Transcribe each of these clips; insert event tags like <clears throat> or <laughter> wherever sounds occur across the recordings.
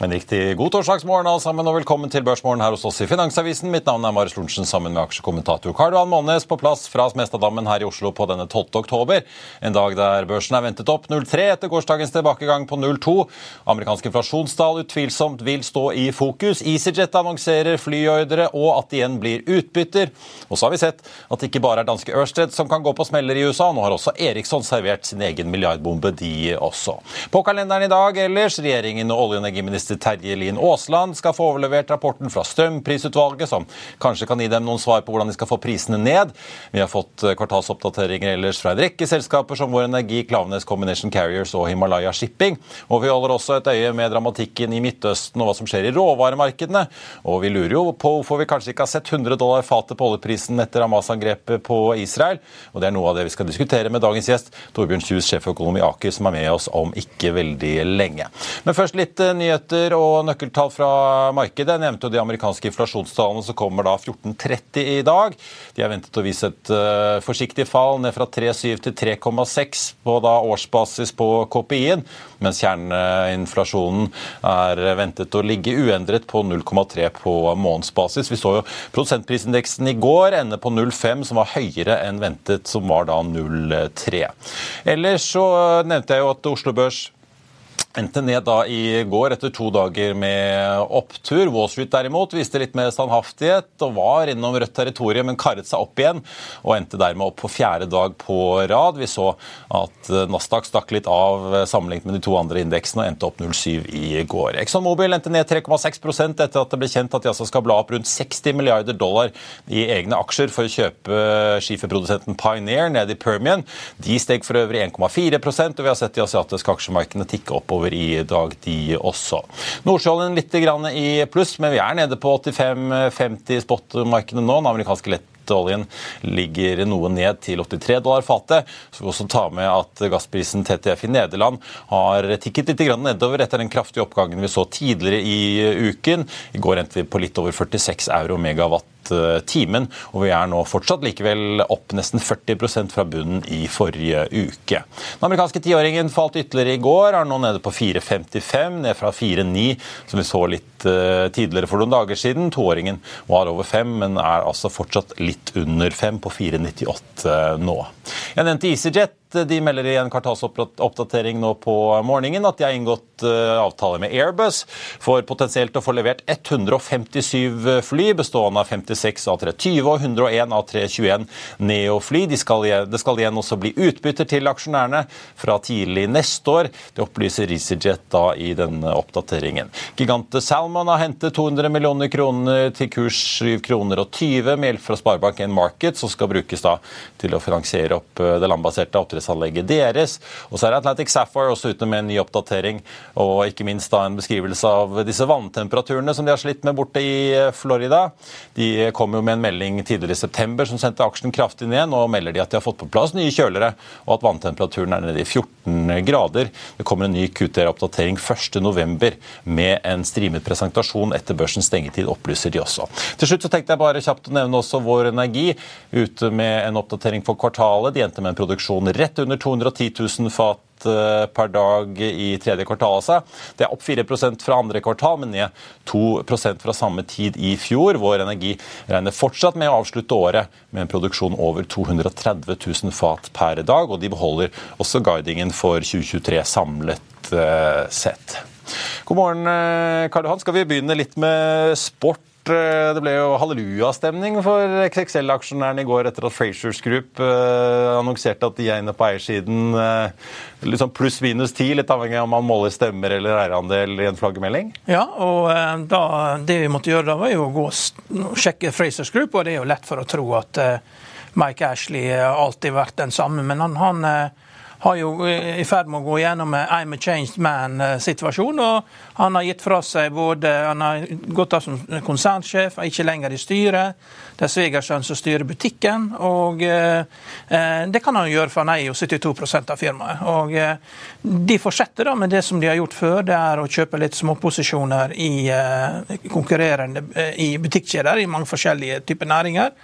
En riktig god torsdagsmorgen alle sammen, og velkommen til Børsmorgen her hos oss i Finansavisen. Mitt navn er Marius Lorentzen sammen med aksjekommentator Karl Johan Månes på plass fra Smestadammen her i Oslo på denne 12. oktober. En dag der børsen er ventet opp 0,3 etter gårsdagens tilbakegang på 0,2. Amerikansk inflasjonstall utvilsomt vil stå i fokus. EasyJet annonserer flyordre og at det igjen blir utbytter. Og så har vi sett at det ikke bare er danske Ørsted som kan gå på smeller i USA. Nå har også Eriksson servert sin egen milliardbombe, de også. På kalenderen i dag ellers, regjeringen og olje- og energiminister Terje Lien Aasland skal få overlevert rapporten fra strømprisutvalget, som kanskje kan gi dem noen svar på hvordan de skal få prisene ned. Vi har fått eh, kvartalsoppdateringer ellers fra en rekke selskaper som Vår Energi, Klaveness Combination Carriers og Himalaya Shipping. Og vi holder også et øye med dramatikken i Midtøsten og hva som skjer i råvaremarkedene. Og vi lurer jo på hvorfor vi kanskje ikke har sett 100 dollar fatet på oljeprisen etter Hamas-angrepet på Israel. Og det er noe av det vi skal diskutere med dagens gjest, Torbjørn Kjus, sjeføkonom i Aker, som er med oss om ikke veldig lenge. Men først litt eh, nyheter nyheter og nøkkeltall fra markedet. Jeg nevnte jo de amerikanske inflasjonstallene som kommer da 14.30 i dag. De er ventet å vise et uh, forsiktig fall ned fra 3,7 til 3,6 på da årsbasis på KPI-en, mens kjerneinflasjonen er ventet å ligge uendret på 0,3 på månedsbasis. Vi så jo prosentprisindeksen i går ende på 0,5, som var høyere enn ventet, som var da 0,3. Ellers så nevnte jeg jo at Oslo Børs endte ned da i går etter to dager med opptur. Wall Street derimot viste litt mer standhaftighet og var innom rødt territorium, men karret seg opp igjen og endte dermed opp på fjerde dag på rad. Vi så at Nasdaq stakk litt av sammenlignet med de to andre indeksene og endte opp 0,7 i går. Exxon Mobil endte ned 3,6% etter at det ble kjent at de altså skal bla opp rundt 60 milliarder dollar i egne aksjer for å kjøpe skiferprodusenten Pioneer ned i Permian. De steg for øvrig 1,4% og vi har sett de asiatiske aksjemarkedene tikke oppover oppover i dag, de også. Nordsjøoljen litt i pluss, men vi er nede på 85-50 spot-markedene nå. Den amerikanske lett oljen ligger noe ned til 83 dollar fatet. Så vi også ta med at gassprisen TTF i Nederland har tikket litt nedover etter den kraftige oppgangen vi så tidligere i uken. I går endte vi på litt over 46 euro megawatt timen, og vi er nå fortsatt likevel opp nesten 40% fra bunnen i forrige uke. Den amerikanske tiåringen falt ytterligere i går, er nå nede på 4,55, ned fra 4,9, som vi så litt uh, tidligere for noen dager siden. Toåringen var over 5, men er altså fortsatt litt under 5, på 4,98 nå. Jeg nevnte EasyJet. De melder i en kvartalsoppdatering nå på morgenen at de har inngått eh, avtale med Airbus for potensielt å få levert 157 fly, bestående av 56 A320 og 101 A321 Neo-fly. De det skal igjen også bli utbytter til aksjonærene fra tidlig neste år. Det opplyser EasyJet da i denne oppdateringen. Gigante Salmon har hentet 200 millioner kroner til kurs 7 kroner og 20 med hjelp fra Sparebank1 Market, som skal brukes da til å finansiere opp eh, det landbaserte oppdrettet oppdrettsanlegget deres. Og så er Atlantic Sapphire også ute med en ny oppdatering og ikke minst da en beskrivelse av disse vanntemperaturene som de har slitt med borte i eh, Florida. De kom jo med en melding tidligere i september som sendte aksjen kraftig ned. Nå melder de at de har fått på plass nye kjølere, og at vanntemperaturen er nede i 14 grader. Det kommer en ny QTR-oppdatering 1.11. med en streamet presentasjon etter børsens stengetid, opplyser de også. Til slutt så tenkte jeg bare kjapt å nevne også Vår Energi ute med en oppdatering for kvartalet. De endte med en produksjon rett rett under 210 000 fat eh, per dag i tredje kvartal. Det er opp 4% fra andre kvartal, men ned 2% fra samme tid i fjor. Vår Energi regner fortsatt med å avslutte året med en produksjon over 230 000 fat per dag, og de beholder også guidingen for 2023 samlet eh, sett. God morgen, eh, Karl Johan. Skal vi begynne litt med sport? Eh, det ble jo hallelujastemning for XXL-aksjonærene i går etter at Frasers Group eh, annonserte at de er inne på eiersiden liksom pluss-minus ti, litt avhengig av om man måler stemmer eller eierandel i en flaggermelding? Ja, og da, det vi måtte gjøre da, var jo å gå og sjekke Frasers Group, og det er jo lett for å tro at Mike Ashley alltid vært den samme. men han, han har jo i ferd med å gå gjennom I'm a changed man-situasjon. og Han har gitt fra seg både Han har gått av som konsernsjef, er ikke lenger i styret. Det er svigersønnen som styrer butikken. og eh, Det kan han gjøre, for han eier jo 72 av firmaet. og eh, De fortsetter da med det som de har gjort før, det er å kjøpe litt småposisjoner i eh, konkurrerende i butikkjeder i mange forskjellige typer næringer.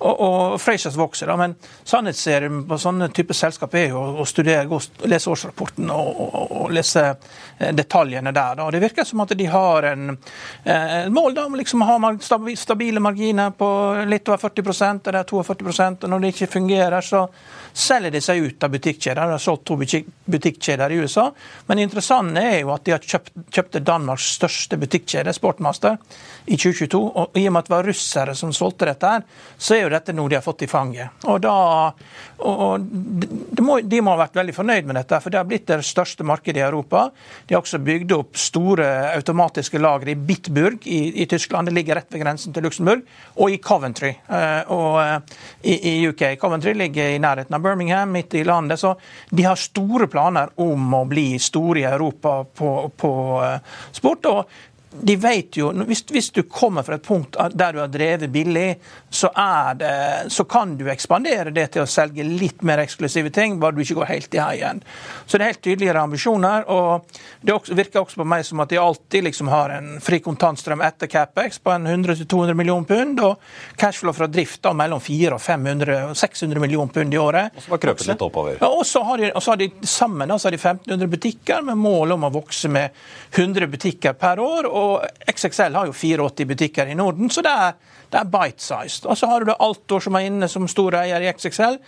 Og, og Frasers vokser, da, men sannhetsserien på sånne typer selskap er jo å studere, gå, lese årsrapporten og, og, og, lese eh, detaljene der. Da. Det virker som at de har en, eh, mål da, om liksom å ha stabile marginer på litt over 40% eller 42 og når det ikke fungerer, så selger de seg ut av butikkjeder. De har solgt to butikkjeder i USA. Men det interessante er jo at de har kjøpt, kjøpte Danmarks største butikkjede, Sportmaster, i 2022. Og i og med at det var russere som solgte dette, her, så er jo dette noe de har fått i fanget. Og, da, og de, må, de må ha vært veldig fornøyd med dette, for det har blitt det største markedet i Europa. De har også bygd opp store automatiske lagre i Bitburg i, i, Tyskland. Det ligger rett ved grensen til Luxembourg. Og i Coventry uh, og, uh, i, i, UK. Coventry ligger i nærheten av Birmingham, midt i landet. Så de har store planer om å bli store i Europa på, på uh, sport. og de vet jo, hvis, hvis, du kommer fra et punkt der du har drevet billig, så, det, så, kan du ekspandere det til å selge litt mer eksklusive ting, bare du ikke går helt i heien. Så det er helt tydeligere ambisjoner. og Det også, virker også på meg som at de alltid liksom har en fri kontantstrøm etter CapEx på en 100-200 millioner pund, og cashflow fra drift da mellom 400 og 500 600 millioner pund i året. Og så var krøpet litt oppover. Ja, og så har de, har de sammen da, så har de 1500 butikker med mål om å vokse med 100 butikker per år. og og XXL har jo 84 butikker i Norden, så det er, det er bite-sized. Og så har du Altor som er inne som stor eier i XXL.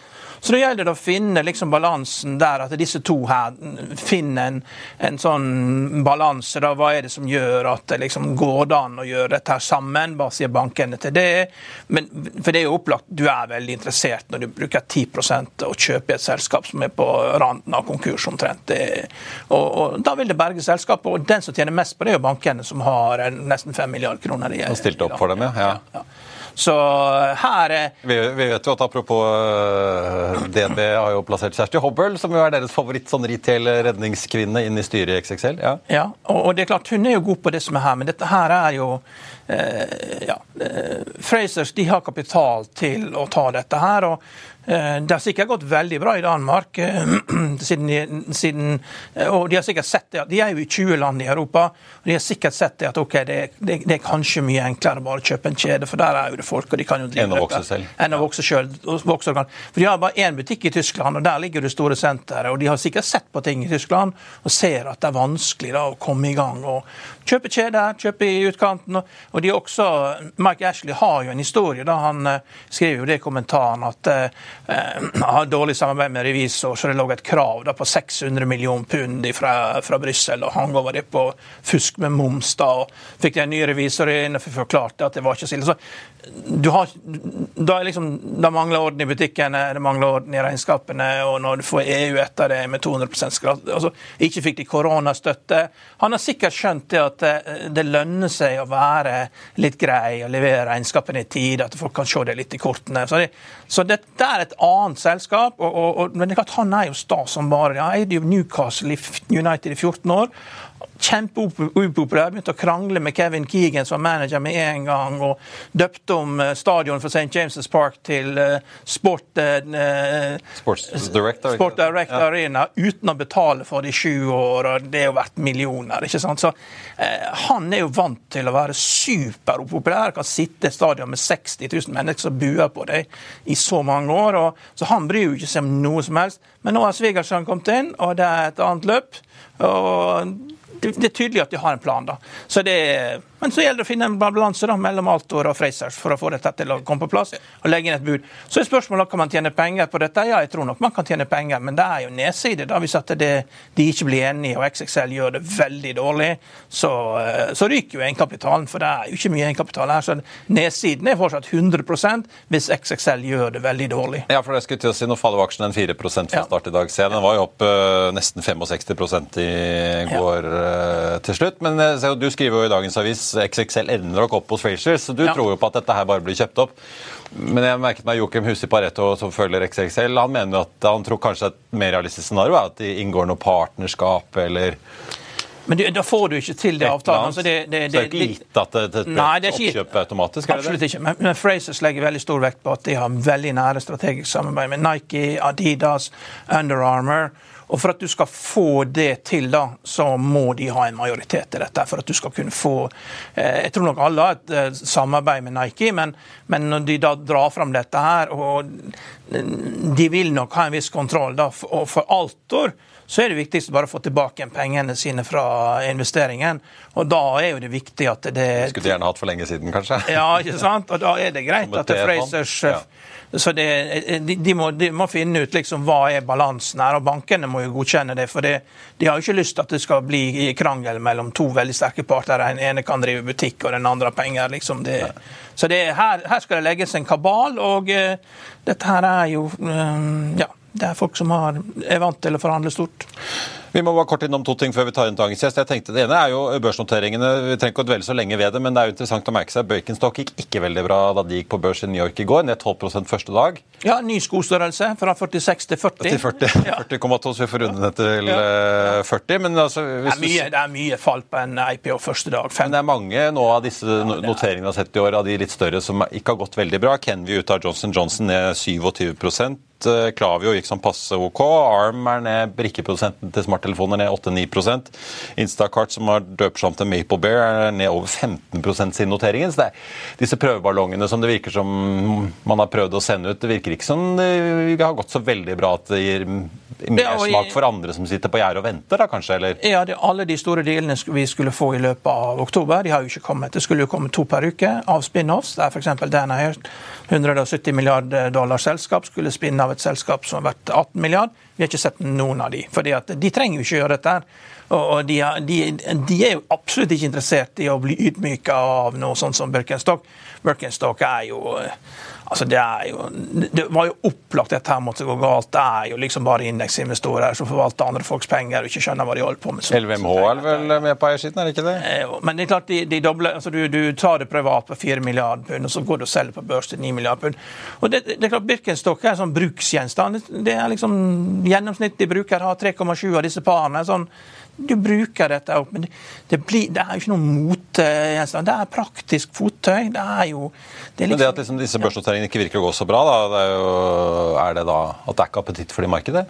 Så det gjelder å finne liksom balansen der, at disse to her finner en, en sånn balanse. da, Hva er det som gjør at det liksom går an å gjøre dette her sammen? Hva sier bankene til det? Men, for det er jo opplagt, du er veldig interessert når du bruker 10% og kjøper et selskap som er på randen av konkurs omtrent. Det, og, og, Da vil det berge selskapet. Og den som tjener mest på det, er jo bankene, som har nesten 5 milliarder kroner. Og stilt opp for dem, ja. ja. ja. Så her er vi, vi, vet jo at apropos uh, DNB har jo plassert Kjersti Hobbel, som jo er deres favoritt sånn retail-redningskvinne, inn i styret i XXL. Ja, ja og, og, det er klart hun er jo god på det som er her, men dette her er jo uh, ja, uh, Frasers de har kapital til å ta dette her. og Eh, det har sikkert gått veldig bra i Danmark, eh, <clears throat> siden, siden, eh, og de har sikkert sett det, de er jo i 20 land i Europa. og De har sikkert sett det at ok, det, det, det er kanskje mye enklere å bare kjøpe en kjede, for der er jo det folk, og de kan jo drive Enn å vokse selv. Enn å vokse selv. For De har bare én butikk i Tyskland, og der ligger det store senteret. og De har sikkert sett på ting i Tyskland og ser at det er vanskelig da å komme i gang. og Kjøpe kjeder, kjøpe i utkanten. og de også, Mike Ashley har jo en historie. da Han skriver jo det i kommentaren at han har dårlig samarbeid med revisor, så det lå et krav da, på 600 millioner pund fra, fra Brussel. Og han over det på fusk med moms. da, og Fikk de en ny revisor inn og forklarte at det var ikke så ille. Så du har, da, er liksom, da mangler orden i butikkene, det mangler orden i regnskapene, og når du får EU etter det med 200% grad, altså, Ikke fikk de koronastøtte. Han har sikkert skjønt det at det, eh, lønner seg å være litt grei og levere regnskapene i tid, at folk kan se det litt i kortene. Så det, så det, det er et annet selskap. Og, og, og, men han er jo sta som bare. Han eide jo Newcastle United i 14 år kjempeupopulær. Begynte å krangle med Kevin Keegan som manager med en gang. Og døpte om eh, stadion for St. James' Park til uh, Sport, Sports Direct, Sport Direct ja. Arena uten å betale for det i sju år. og Det er jo verdt millioner. ikke sant? Så uh, Han er jo vant til å være superupopulær. Kan sitte i stadion med 60 000 mennesker som buer på deg i så mange år. Og, så han bryr jo ikke seg om noe som helst. Men nå har svigersønnen kommet inn, og det er et annet løp. og det er tydelig at de har en plan. da. Så det, Men så gjelder det å finne en balanse da, mellom Altor og Freisers for å få dette til å komme på plass og legge inn et bud. Så er spørsmålet kan man tjene penger på dette. Ja, jeg tror nok man kan tjene penger, men det er jo nedside. Da hvis at det, de ikke blir enige og XXL gjør det veldig dårlig, så, eh, så ryker jo egenkapitalen. For det er jo ikke mye egenkapital her. Så nedsiden er fortsatt 100% hvis XXL gjør det veldig dårlig. Ja, for det skulle til å si Nå faller aksjen en 4 fra start i dag. Se, den var jo opp uh, nesten 65% i går uh, til slutt. Men uh, du skriver jo i dagens avis XXL ender nok opp hos Frazier, så du ja. tror jo på at dette her bare blir kjøpt opp. Men jeg merket meg Joakim Husi Pareto, som følger XXL, han mener at han tror kanskje et mer realistisk scenario er at de inngår noe partnerskap eller men du, da får du ikke til det avtalen. Altså det, det, det, så det er ikke gitt at det, nei, det er oppkjøp automatisk? Absolutt ikke. Men, men Frasers legger veldig stor vekt på at de har veldig nære strategisk samarbeid med Nike, Adidas, Under Armour. Og For at du skal få det til, da, så må de ha en majoritet i dette. For at du skal kunne få eh, Jeg tror nok alle har et eh, samarbeid med Nike, men, men, når de da drar fram dette her, og de vil nok ha en viss kontroll, da, og for Altor så er det viktigst bare å få tilbake pengene sine fra investeringen. Og da er jo det viktig at det Skulle du gjerne hatt for lenge siden, kanskje? Ja, ikke sant? Og da er det greit at det Frasers ja. Så det, de, må, de, må, finne ut liksom hva er balansen her, og bankene må jo godkjenne det. For det, de har jo ikke lyst til at det skal bli krangel mellom to veldig sterke parter. Den ene kan drive butikk, og den andre har penger. liksom det. Så det, her, her, skal det legges en kabal, og uh, dette her er jo uh, Ja, det er folk som har, er vant til å forhandle stort. Vi må bare kort innom to ting før vi tar inn dagens gjest. Jeg tenkte Det ene er jo børsnoteringene. Vi trenger ikke å dvele så lenge ved det, men det er jo interessant å merke seg. Bøykenstock gikk ikke veldig bra da de gikk på børs i New York i går. Ned 12 første dag. Ja, ny skostørrelse fra 46 til 40. Til 40,2, <laughs> ja. så vi får runde ned til ja. 40. Eh, men altså det, er mye, det er mye fall på en IPO første dag. Fem. Men det er mange nå av disse noteringene vi har sett i år, av de litt større, som ikke har gått veldig bra. Kenvy ut av Johnson Johnson ned 27 Klavio gikk som passe OK. Arm er ned, brikkeprodusenten til smarttelefoner ned 8-9 Instacart, som har døpt seg om til Maple Bear, er ned over 15% siden noteringen. Så det er disse prøveballongene som det virker som man har prøvd å sende ut, det virker ikke som det har gått så veldig bra at det gir mersmak for andre som sitter på gjerdet og venter, da kanskje? eller? Ja, det, alle de store dealene vi skulle få i løpet av oktober, de har jo ikke kommet. Det skulle jo komme to per uke av spin-offs. Der f.eks. Danaher, 170 milliarder dollars selskap, skulle spinne av et selskap som har vært 18 milliard. Vi har ikke sett noen av de, fordi at de trenger jo ikke gjøre dette. Og de, de, de, er jo absolutt ikke interessert i å bli ydmyka av noe sånt som Birkenstock. Birkenstock er jo Altså det, jo, det, var jo opplagt at dette måtte gå galt. Det er jo liksom bare indeksinvestorer som forvalter andre folks penger og ikke skjønner hva de holder på med. LVMH er vel med på eiersiden, er det ikke det? Eh, men det er klart, de, de doble, altså du, du, tar det privat på 4 milliarder pund, og så går du og selger på børs til 9 milliarder pund. Og det, det, er klart, Birkenstock er en sånn bruksgjenstand. Det er liksom Gjennomsnittlig bruker har 3,7 av disse parene. sånn du bruker dette opp, men det, blir, det er jo ikke noe mote. Det er praktisk fottøy. Det er jo det er liksom, Men det at liksom disse børsnoteringene ikke virker å gå så bra, da, det er, jo, er, det da at det er ikke appetitt for det i markedet?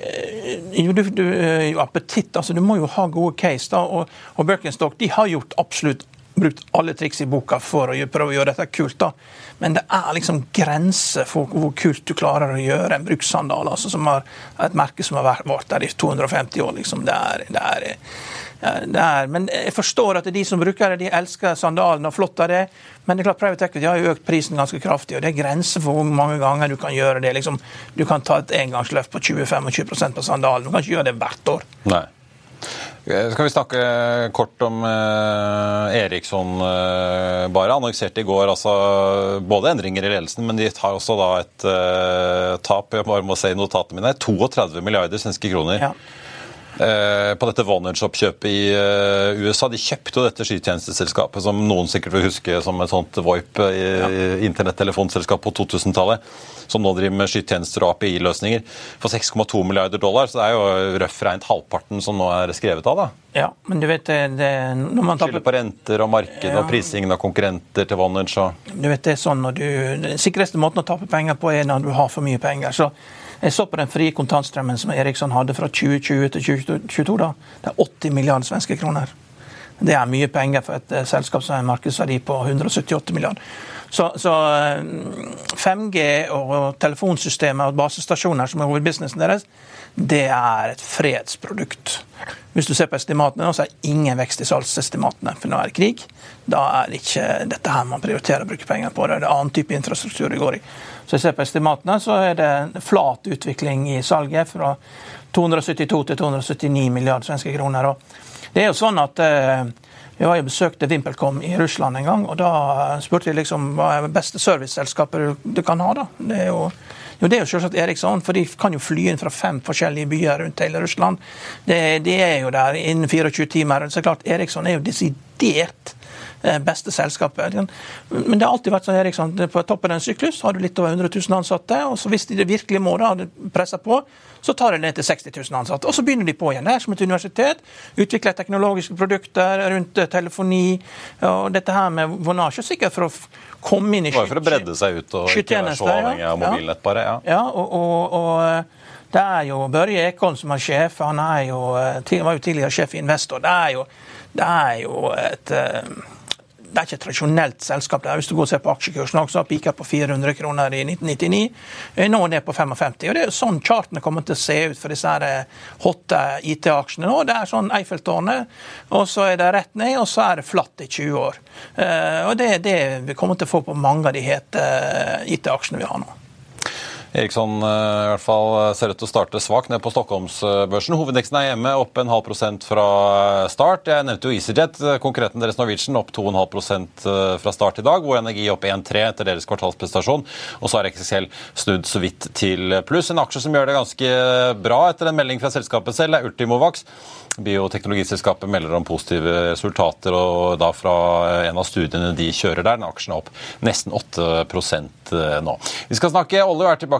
Eh, jo, du, du, eh, appetitt, altså Du må jo ha gode case. da, og, og Birkenstock de har gjort absolutt brukt alle triks i boka for å prøve å gjøre dette kult. da. Men det er liksom grenser for hvor kult du klarer å gjøre en brukssandal. altså som har Et merke som har vært der i 250 år. liksom. Det er, det er, det er, men jeg forstår at de som bruker det, de elsker sandalen og flott av det. Men det er klart private equity har jo økt prisen ganske kraftig, og det er grenser for hvor mange ganger du kan gjøre det. Liksom, du kan ta et engangsløft på 20-25 på sandalen. Du kan ikke gjøre det hvert år. Nei. Eh, skal vi snakke kort om eh, Eriksson eh, bare. Annonserte i går altså, både endringer i ledelsen, men de tar også da et eh, tap jeg bare må se i notatene mine, 32 milliarder svenske kroner. Ja. Eh, på dette Vonage-oppkjøpet i eh, USA. De kjøpte jo dette skytjenesteselskapet, som noen sikkert vil huske som et sånt VoIP, ja. internettelefonselskap på 2000-tallet som nå driver med skytjenester og API-løsninger, for 6,2 milliarder dollar. Så det er jo røft regnet halvparten som nå er skrevet av. da. Ja, men du vet det, det når man. Skylder på renter og marked ja. og prisingen av konkurrenter til Vonage og Du vet det er sånn når du Den sikreste måten å tape penger på er når du har for mye penger. så jeg så på den frie kontantstrømmen som Eriksson hadde fra 2020 til 2022. da. Det er 80 milliarder svenske kroner. Det er mye penger for et uh, selskap som har en markedsverdi på 178 milliarder. Så, så 5G og telefonsystemer og basestasjoner, som er hovedbusinessen deres, det er et fredsprodukt. Hvis du ser på estimatene, så er det ingen vekst i salgsestimatene, for nå er det krig. Da er det ikke dette her man prioriterer å bruke penger på. Det er det annen type infrastruktur det går i. Så jeg ser på estimatene, så er det en flat utvikling i salget fra 272 til 279 milliarder svenske kroner. Og det er jo sånn at eh, vi var jo besøkte VimpelCom i Russland en gang, og da spurte jeg liksom hva er det beste serviceselskapet du kan ha. da? Det er jo jo, det er jo selvsagt Eriksson, for de kan jo fly inn fra fem forskjellige byer rundt hele Russland. Det, de er jo der innen 24 timer. Så klart, Eriksson er jo desidert beste selskapet. Men det har alltid vært sånn Eriksson, på toppen av en syklus har du litt over 100 000 ansatte. og så Hvis de virkelig må da presse på, så tar de ned til 60 000 ansatte. Og så begynner de på igjen. Det er som et universitet. Utvikler teknologiske produkter rundt eh, telefoni. og Dette her med vonasje sikkert for å komme inn i Bare for å bredde seg ut og ikke være så avhengig av mobilnett, bare. Ja, ja og, og, og eh, det er jo Børje Ekholm som er sjef. Han er jo, var jo tidligere sjef i Investor. Det er jo, det er jo et det er ikke et tradisjonelt selskap. der. Hvis du går og ser på aksjekursen, også, pika på 400 kroner i 1999. Nå er det på 55. og Det er sånn chartene kommer til å se ut for disse eh, hotte IT-aksjene nå. Det er sånn Eiffeltårnet, og så er det rett ned, og så er det flatt i 20 år. Eh, og Det er det vi kommer til å få på mange av de hete eh, IT-aksjene vi har nå. Eriksson eh, i hvert fall eh, ser ut til å starte svakt ned på Stockholmsbørsen. Hovedindeksen er hjemme, opp en halv prosent fra start. Jeg nevnte jo EasyJet, eh, konkurrenten deres Norwegian, opp 2,5 fra start i dag. Hvor Energi opp 1,3 etter deres kvartalsprestasjon. Og så har XXL snudd så vidt til pluss. En aksje som gjør det ganske bra etter en melding fra selskapet selv, er Ultimovax. Bioteknologiselskapet melder om positive resultater, og da fra en av studiene de kjører der. Den aksjen er opp nesten 8 nå. Vi skal snakke olje er tilbake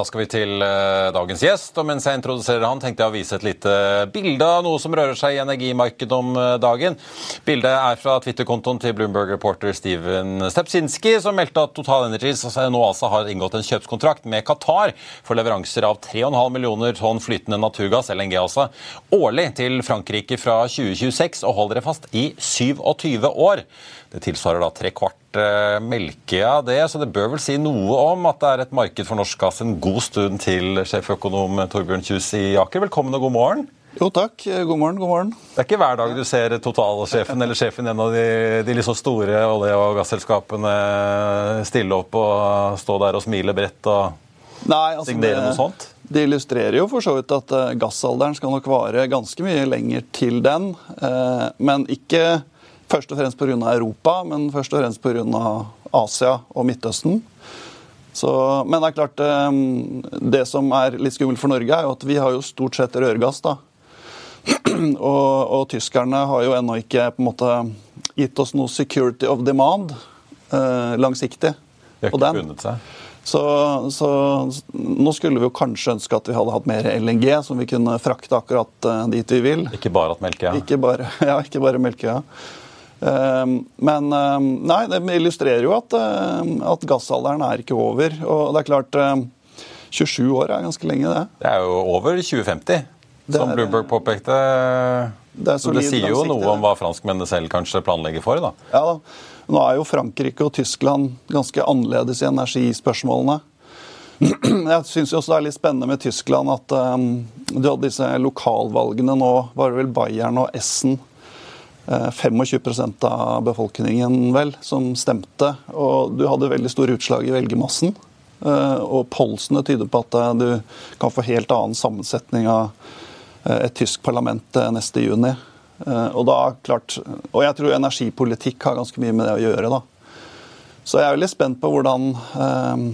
Da skal vi til uh, dagens gjest. og Mens jeg introduserer han, tenkte jeg å vise et lite bilde av noe som rører seg i energimarkedet om uh, dagen. Bildet er fra Twitter-kontoen til Bloomberg-reporter Steven Stepsinski, som meldte at Total Energies altså, nå altså har inngått en kjøpskontrakt med Qatar for leveranser av 3,5 millioner tonn flytende naturgass, LNG altså, årlig til Frankrike fra 2026, og hold dere fast, i 27 år. Det tilsvarer da tre kvart uh, av det, så det bør vel si noe om at det er et marked for norsk gass en god stund til sjeføkonom Torbjørn Kjus i Aker. Velkommen og god morgen. Jo, takk. God morgen. god morgen. Det er ikke hver dag du ser totalsjefen eller sjefen i en av de, de liksom store olje- og gasselskapene stille opp og stå der og smile bredt og Nei, altså signere det, noe sånt? Det illustrerer jo for så vidt at uh, gassalderen skal nok vare ganske mye lenger til den. Uh, men ikke Først og fremst pga. Europa, men først og fremst pga. Asia og Midtøsten. Så, men det er klart, eh, det som er litt skummelt for Norge, er jo at vi har jo stort sett rørgass. da. <clears throat> og, og, tyskerne har jo ennå ikke på en måte gitt oss noe security of demand eh, langsiktig. De har ikke bundet seg? Så, så, nå skulle vi jo kanskje ønske at vi hadde hatt mer LNG, som vi kunne frakte akkurat uh, dit vi vil. Ikke bare at ja. Ikke bare, <laughs> ja, ikke bare melke, Ehm, men ehm, nei, det illustrerer jo at, ehm, at gassalderen er ikke over. Og det er klart 27 år er ganske lenge, det. Det er jo over 2050, som Bloomberg påpekte. Det, så det sier jo noe om hva franskmennene selv kanskje planlegger for? da. Ja da. Nå er jo Frankrike og Tyskland ganske annerledes i energispørsmålene. <clears throat> Jeg syns også det er litt spennende med Tyskland at um, du hadde disse lokalvalgene nå. Var det vel Bayern og Essen 25 eh, av befolkningen vel, som stemte. Og du hadde veldig store utslag i velgermassen. Eh, og polsene tyder på at eh, du kan få helt annen sammensetning av et tysk parlament neste juni. Og da, klart, og jeg tror energipolitikk har ganske mye med det å gjøre. da. Så jeg er veldig spent på hvordan eh,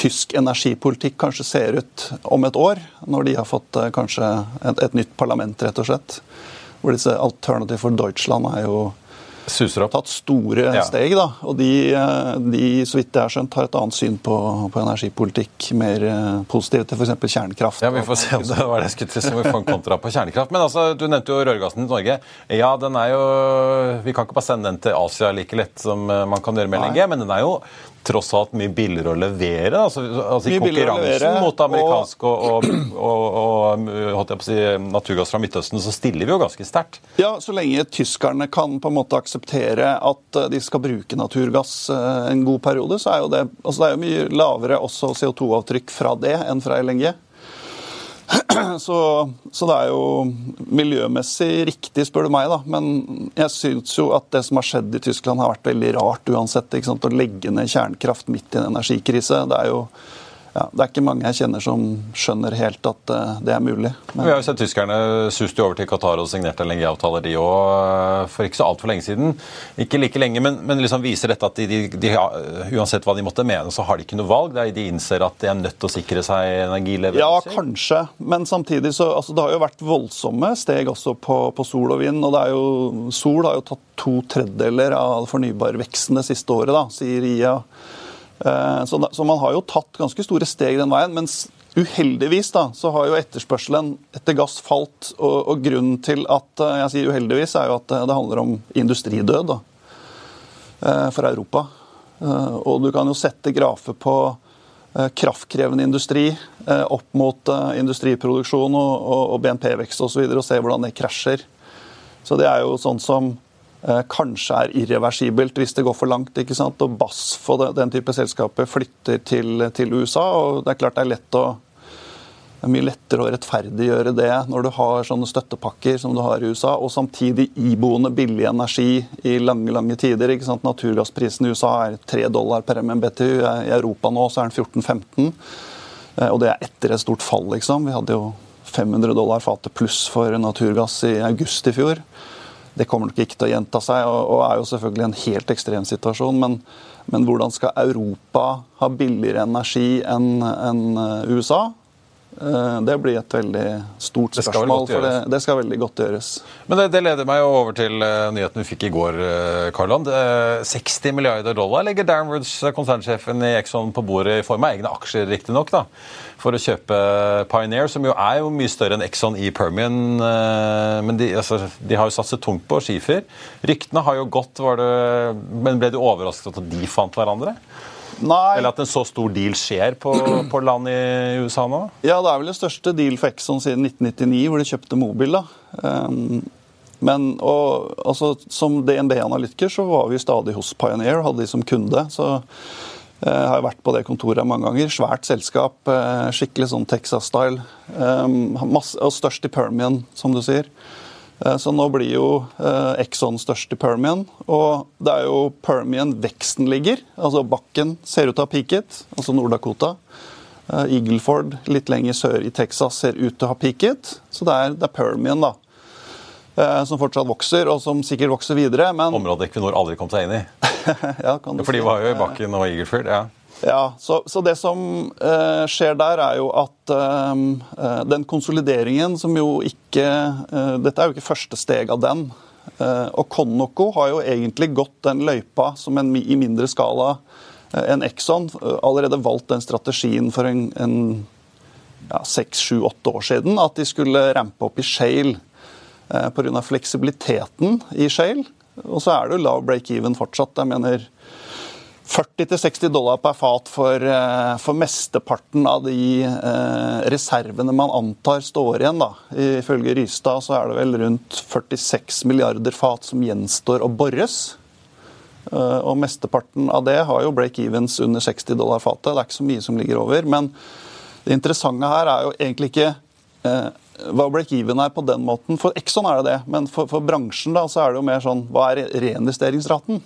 tysk energipolitikk kanskje ser ut om et år, når de har fått eh, kanskje et, et, nytt parlament, rett og slett. Hvor disse Alternative for Deutschland er jo Suser opp. tatt store Ja. steg. da, Og de, eh, de, så vidt jeg har skjønt, har et annet syn på, på energipolitikk. Mer positive positivt til f.eks. kjernekraft. Ja, Vi får se om det var det jeg skulle til, så vi får en kontra på kjernekraft. Men altså, du nevnte jo rørgassen til Norge. Ja, den er jo Vi kan ikke bare sende den til Asia like lett som eh, man kan gjøre med. LNG, men den er jo tross alt mye billigere å levere. Altså, altså I konkurransen levere, mot amerikansk og, og, og, og, si, naturgass fra Midtøsten, så stiller vi jo ganske sterkt. Ja, Så lenge tyskerne kan på en måte akseptere at eh, de skal bruke naturgass eh, en god periode, så er jo det altså det er jo mye lavere også CO2-avtrykk fra det enn fra LNG. <clears throat> Så, så det er jo miljømessig riktig, spør du meg, da. Men jeg syns jo at det som har skjedd i Tyskland, har vært veldig rart uansett. Å legge ned kjernekraft midt i en energikrise. Det er jo ja, det er ikke mange jeg kjenner som skjønner helt at eh, det er mulig. Men- Vi har jo sett tyskerne suste over til Qatar og signerte LNG-avtaler, de òg, for ikke så altfor lenge siden. Ikke like lenge, men, men liksom viser dette at de, de, de, uansett hva de måtte mene, så har de ikke noe valg. Det er- De innser at de er nødt til å sikre seg Ja, kanskje. Men samtidig så altså, Det har jo vært voldsomme steg også på, på sol og vind. og det er jo, Sol har jo tatt to tredjedeler av fornybarveksten det siste året, da, sier IA. Eh, Så, man har jo tatt ganske store steg den veien. mens Uheldigvis da, så har jo etterspørselen etter gass falt. Og, og grunnen til at eh, jeg sier uheldigvis, er jo at det, det handler om industridød da, eh, for Europa. Eh, Og du kan jo sette grafer på eh, kraftkrevende industri eh, opp mot eh, industriproduksjon og, og, og BNP-vekst osv. Og, så videre, og se hvordan det krasjer. Så det er jo sånn som eh, kanskje er irreversibelt hvis det går for langt. ikke sant? Og BASF og den, den type selskaper flytter til, til USA. og Det er klart det er lett å det er mye lettere å rettferdiggjøre det når du har sånne støttepakker som du har i USA, og samtidig iboende billig energi i lange lange tider. ikke sant? Naturgassprisen i USA er 3 dollar per MMBTU. I Europa nå så er den 14-15. Eh, Og det er etter et stort fall, liksom. Vi hadde jo 500 dollar fatet pluss for naturgass i august i fjor. Det kommer nok ikke til å gjenta seg, og, er jo selvfølgelig en helt ekstrem situasjon. Men, men hvordan skal Europa ha billigere energi enn enn, eh, USA? Eh, Det blir et veldig stort spørsmål. Det for det, det skal veldig godt gjøres. Men det, det leder meg over til eh, nyheten vi fikk i går, uh, Karland. 60 milliarder dollar legger Downwards, eh, konsernsjefen i Exxon, på bordet i form av egne aksjer, riktignok, for å kjøpe Pioneer, som jo er jo mye større enn Exxon i Permian. eh, men de, altså, de har jo satset tungt på skifer. Ryktene har jo gått, var det, men ble du overrasket at de fant hverandre? Nei, Eller at en så stor deal skjer på, på land i USA nå? Ja, det er vel det største deal for Exxon siden 1999, hvor de kjøpte Mobil. da. Um, men og, altså, Som DNB-analytiker så var vi stadig hos Pioneer, hadde de som kunde. så eh, jeg har vært på det kontoret mange ganger. Svært selskap, eh, skikkelig sånn Texas-style. Um, og størst i Permian, som du sier. Eh, Så nå blir jo eh, Exxon størst i Permian. Og det er jo Permian veksten ligger. Altså bakken ser ut til å ha peaket, altså Nord-Dakota. Eh, Eagleford litt lenger sør i Texas ser ut til å ha peaket. Så det er, det er Permian da, eh, som fortsatt vokser, og som sikkert vokser videre. Men Området Equinor aldri kom seg inn i. <laughs> ja, kan du For de var jo i bakken og Eagleford. ja. Ja, så, så det som eh, skjer der, er jo at eh, eh, den konsolideringen som jo ikke eh, Dette er jo ikke første steg av den. Eh, og Conoco har jo egentlig gått den løypa som en, i mindre skala eh, enn Exxon. allerede valgt den strategien for en, en seks, sju, åtte år siden. At de skulle rampe opp i shale eh, pga. fleksibiliteten i shale. Og så er det jo lav break-even fortsatt. Jeg mener 40-60 dollar per fat for, eh, for mesteparten av de eh, reservene man antar står igjen. da. Ifølge Rystad så er det vel rundt 46 milliarder fat som gjenstår å bores. Eh, og mesteparten av det har jo break-evens under 60 dollar fatet. Det er ikke så mye som ligger over. Men det interessante her er jo egentlig ikke eh, hva break-even er på den måten. For Exxon er det det, men for, for bransjen da, så er det jo mer sånn hva er reinvesteringsraten?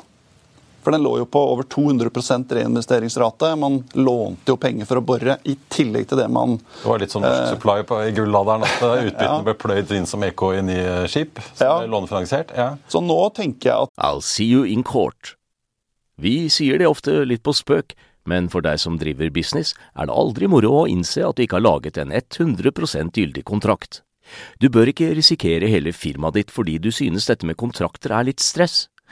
For den lå jo på over 200% reinvesteringsrate. Man lånte jo penger for å bore, i tillegg til det man Det var litt sånn norsk supply på, i gulladeren at <laughs> utbyttene Ja. ble pløyd inn som EK i nye skip. Som Ja. lånefinansiert. Ja. Så nå tenker jeg at I'll see you in court. Vi sier det ofte litt på spøk, men for deg som driver business, er det aldri moro å innse at du ikke har laget en 100% gyldig kontrakt. Du bør ikke risikere hele firmaet ditt fordi du synes dette med kontrakter er litt stress.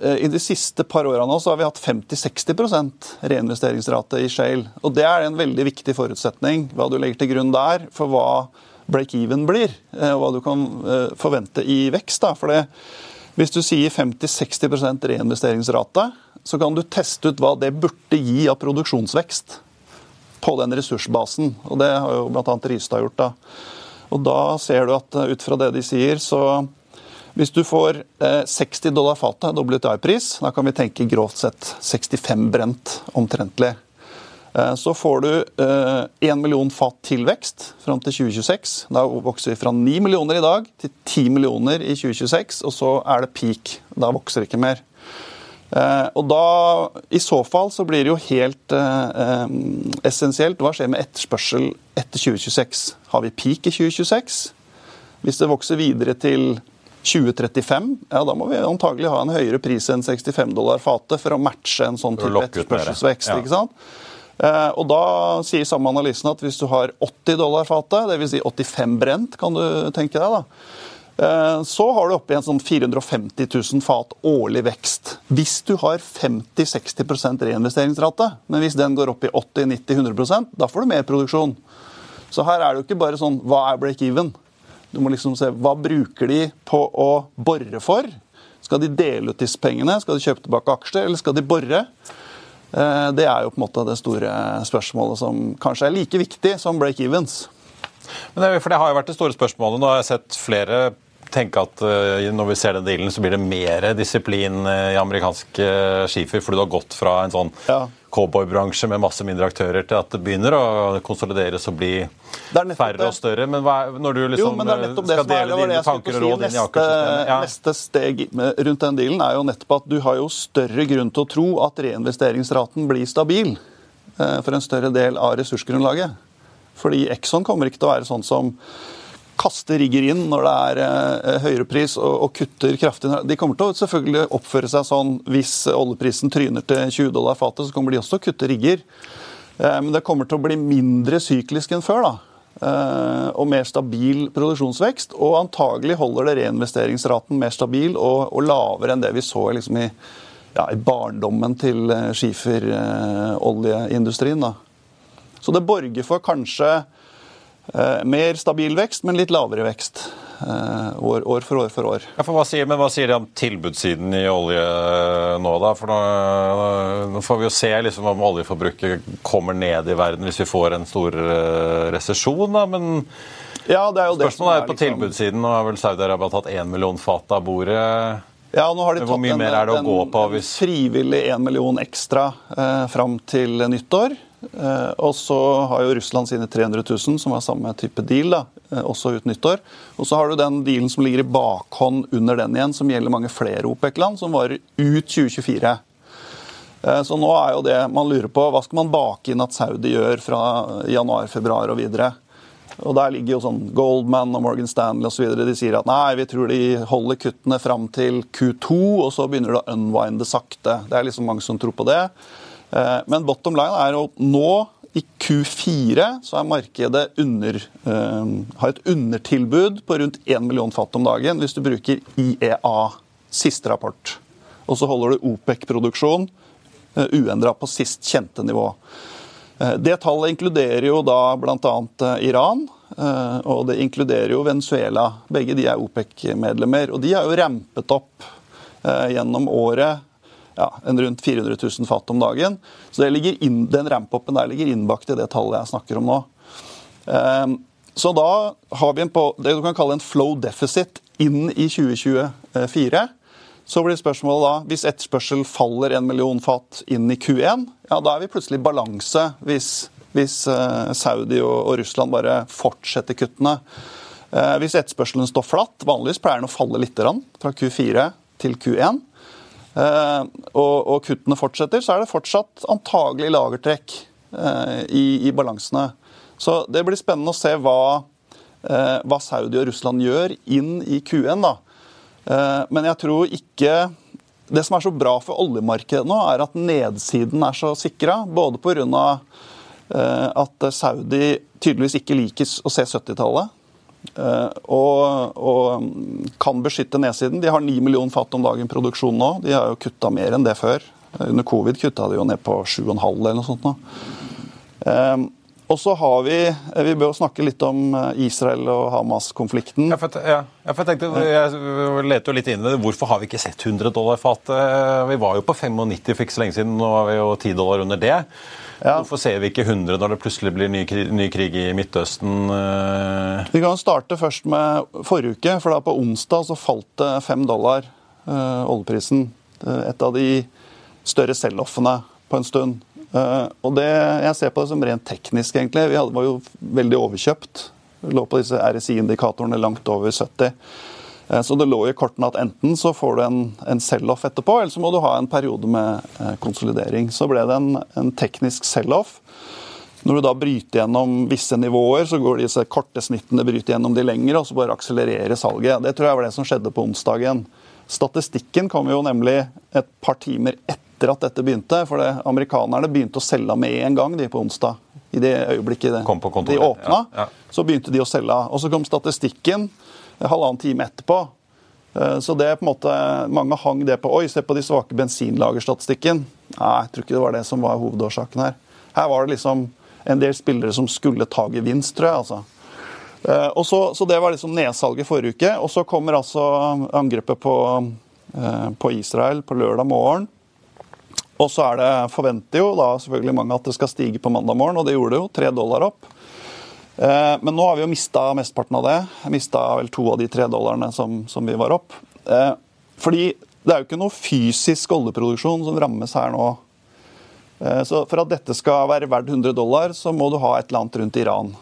Eh, I de siste par så har vi hatt 50-60% reinvesteringsrate i Shale. Og det er en veldig viktig forutsetning, hva du legger til grunn der, for hva break-even blir. Eh, og hva du kan eh, forvente i vekst. Da. For hvis du sier 50-60% reinvesteringsrate, så kan du teste ut hva det burde gi av produksjonsvekst på den ressursbasen. Og det har jo bl.a. Rystad gjort. da. Og da ser du at ut fra det de sier, så hvis du får 60 dollar fatet, WTI-pris, da kan vi tenke grovt sett 65 brent omtrentlig. Så får du 1 million fat tilvekst fram til 2026. Da vokser vi fra 9 millioner i dag til 10 millioner i 2026, og så er det peak. Da vokser det ikke mer. Og da, I så fall så blir det jo helt eh, essensielt hva skjer med etterspørsel etter 2026. Har vi peak i 2026? Hvis det vokser videre til 2035, ja da må vi antagelig ha en høyere pris enn 65 dollar fatet for å matche en sånn type etterspørselsvekst. Ja. ikke sant? Eh, og Da sier samme analysen at hvis du har 80 dollar fatet, dvs. Si 85 brent, kan du tenke deg, da, eh, så har du oppi en sånn 450 000 fat årlig vekst. Hvis du har 50-60% reinvesteringsrate. Men hvis den går opp i 80-90-100% da får du mer produksjon. Så her er det jo ikke bare sånn hva er break-even? Du må liksom se hva bruker de på å bore for. Skal de dele ut disse pengene? Skal de kjøpe tilbake aksjer, eller skal de bore? Eh, det er jo på en måte det store spørsmålet som kanskje er like viktig som break-evens. Men det, for det har jo vært det store spørsmålet. Nå har jeg sett flere tenke at uh, når vi ser den dealen, så blir det mer disiplin uh, i amerikansk uh, skifer. Fordi du har gått fra en sånn ja. cowboybransje med masse mindre aktører til at det begynner å konsolideres og bli færre det. og større. Men hva, når du liksom jo, skal dele dine tanker og råd inn i Aker-systemet ja. Neste steg rundt den dealen er jo nettopp at du har jo større grunn til å tro at reinvesteringsraten blir stabil for en større del av ressursgrunnlaget. Fordi Exxon kommer ikke til å være sånn som kaster rigger inn når det er eh, høyere pris og, kutter kraftig. De kommer til å selvfølgelig oppføre seg sånn hvis oljeprisen tryner til 20 dollar fatet, så kommer de også til å kutte rigger. Eh, men det kommer til å bli mindre syklisk enn før. da. Eh, og mer stabil produksjonsvekst. Og antagelig holder det reinvesteringsraten mer stabil og, og lavere enn det vi så liksom i, ja, i, barndommen til eh, skiferoljeindustrien. Så det borger for kanskje mer stabil vekst, men litt lavere vekst. Eh, år, år, for år for år. Ja, for hva sier, men hva sier de om tilbudssiden i olje nå, da? For nå, nå får vi jo se liksom om oljeforbruket kommer ned i verden hvis vi får en stor resesjon, da. Men ja, det er jo spørsmålet er, er på liksom... tilbudssiden. Nå har vel Saudi-Arabia tatt én million fat av bordet. Ja, nå har de mye en, mer er det å gå på? Hvis... frivillig én million ekstra eh, fram til nyttår. Eh, og så har jo Russland sine 300 000, som er samme type deal, da, eh, også ut nyttår. Og så har du den dealen som ligger i bakhånd under den igjen, som gjelder mange flere OPEC-land, som varer ut 2024. Eh, så nå er jo det man lurer på, hva skal man bake inn at Saudi gjør fra januar, februar og videre? Og Der ligger jo sånn Goldman og Morgan Stanley osv. De sier at nei, vi tror de holder kuttene fram til Q2, og så begynner det å unwinde sakte. Det er liksom mange som tror på det. Eh, men bottom line er at nå i Q4 så er markedet under, uh, har et undertilbud på rundt 1 million fat om dagen hvis du bruker IEA, siste rapport. Og så holder du OPEC-produksjon eh, uendra på sist kjente nivå. Det tallet inkluderer jo da bl.a. Iran, og det inkluderer jo Venezuela. Begge de er OPEC-medlemmer. Og de har jo rampet opp gjennom året ja, en rundt 400 000 fat om dagen. Så inn, den ramp-upen der ligger innbakt i det tallet jeg snakker om nå. Um, så da har vi en på, det du kan kalle en flow deficit inn i 2024. Så blir spørsmålet da, hvis etterspørsel faller en million fat inn i Q1, ja, da er vi plutselig i balanse hvis, hvis uh, Saudi og, Russland bare fortsetter kuttene. Uh, hvis etterspørselen står flatt, vanligvis pleier den å falle litt fra Q4 til Q1, Eh, og, og, kuttene fortsetter, så er det fortsatt antagelig lagertrekk eh, i, i, balansene. Så det blir spennende å se hva, eh, hva Saudi og Russland gjør inn i Q1. da. Men jeg tror ikke Det som er så bra for oljemarkedet nå, er at nedsiden er så sikra. Både pga. at Saudi tydeligvis ikke liker å se 70-tallet. Eh, og, og, kan beskytte nedsiden. De har 9 millioner fat om dagen produksjon nå. De har jo kutta mer enn det før. Under covid kutta de jo ned på 7,5 eller noe sånt. nå. Um, og så har Vi vi bør snakke litt om Israel og Hamas-konflikten. Ja, ja, jeg, tenkte, jeg leter jo litt inn i det. Hvorfor har vi ikke sett 100 dollar fatet? Vi var jo på 95 for ikke så lenge siden, nå er vi jo 10 dollar under det. Ja. Hvorfor ser vi ikke 100 når det plutselig blir ny, ny krig i Midtøsten? Eh? Vi kan starte først med forrige uke. for da På onsdag så falt det fem dollar, øh, oljeprisen. Et av de større sell-offene på en stund. Uh, og det, Jeg ser på det som rent teknisk, egentlig. Vi var jo veldig overkjøpt. Vi lå på disse RSI-indikatorene langt over 70. Eh, så det lå i kortene at enten så får du en, en sell-off etterpå, eller så må du ha en periode med eh, konsolidering. Så ble det en, en teknisk sell-off. Når du da bryter gjennom visse nivåer, så går disse korte snittene bryter gjennom de lengre, og så bare akselererer salget. Det tror jeg var det som skjedde på onsdagen. Statistikken kom jo nemlig et par timer etter at dette begynte. For det, amerikanerne begynte å selge med en gang de på onsdag. I det øyeblikket de åpna, ja, ja. så begynte de å selge. Og så kom statistikken halvannen time etterpå. Eh, så det er på en måte, Mange hang det på Oi, se på de svake bensinlagerstatistikken. Nei, jeg tror ikke det var det som var hovedårsaken her. Her var det liksom en del spillere som skulle ta gevinst, tror jeg. altså. Eh, og så, så det var liksom nedsalget forrige uke. Og så kommer altså angrepet på, eh, på Israel på lørdag morgen. Og så er det, forventer jo da selvfølgelig mange at det skal stige på mandag morgen, og det gjorde det jo. Tre dollar opp. Eh, men nå har vi jo mista mesteparten av det. Mista vel to av de tre dollarene som, som, vi var opp. Eh, fordi det er jo ikke noe fysisk oljeproduksjon som rammes her nå. Eh, så for at dette skal være verdt 100 dollar, så må du ha et eller annet rundt Iran.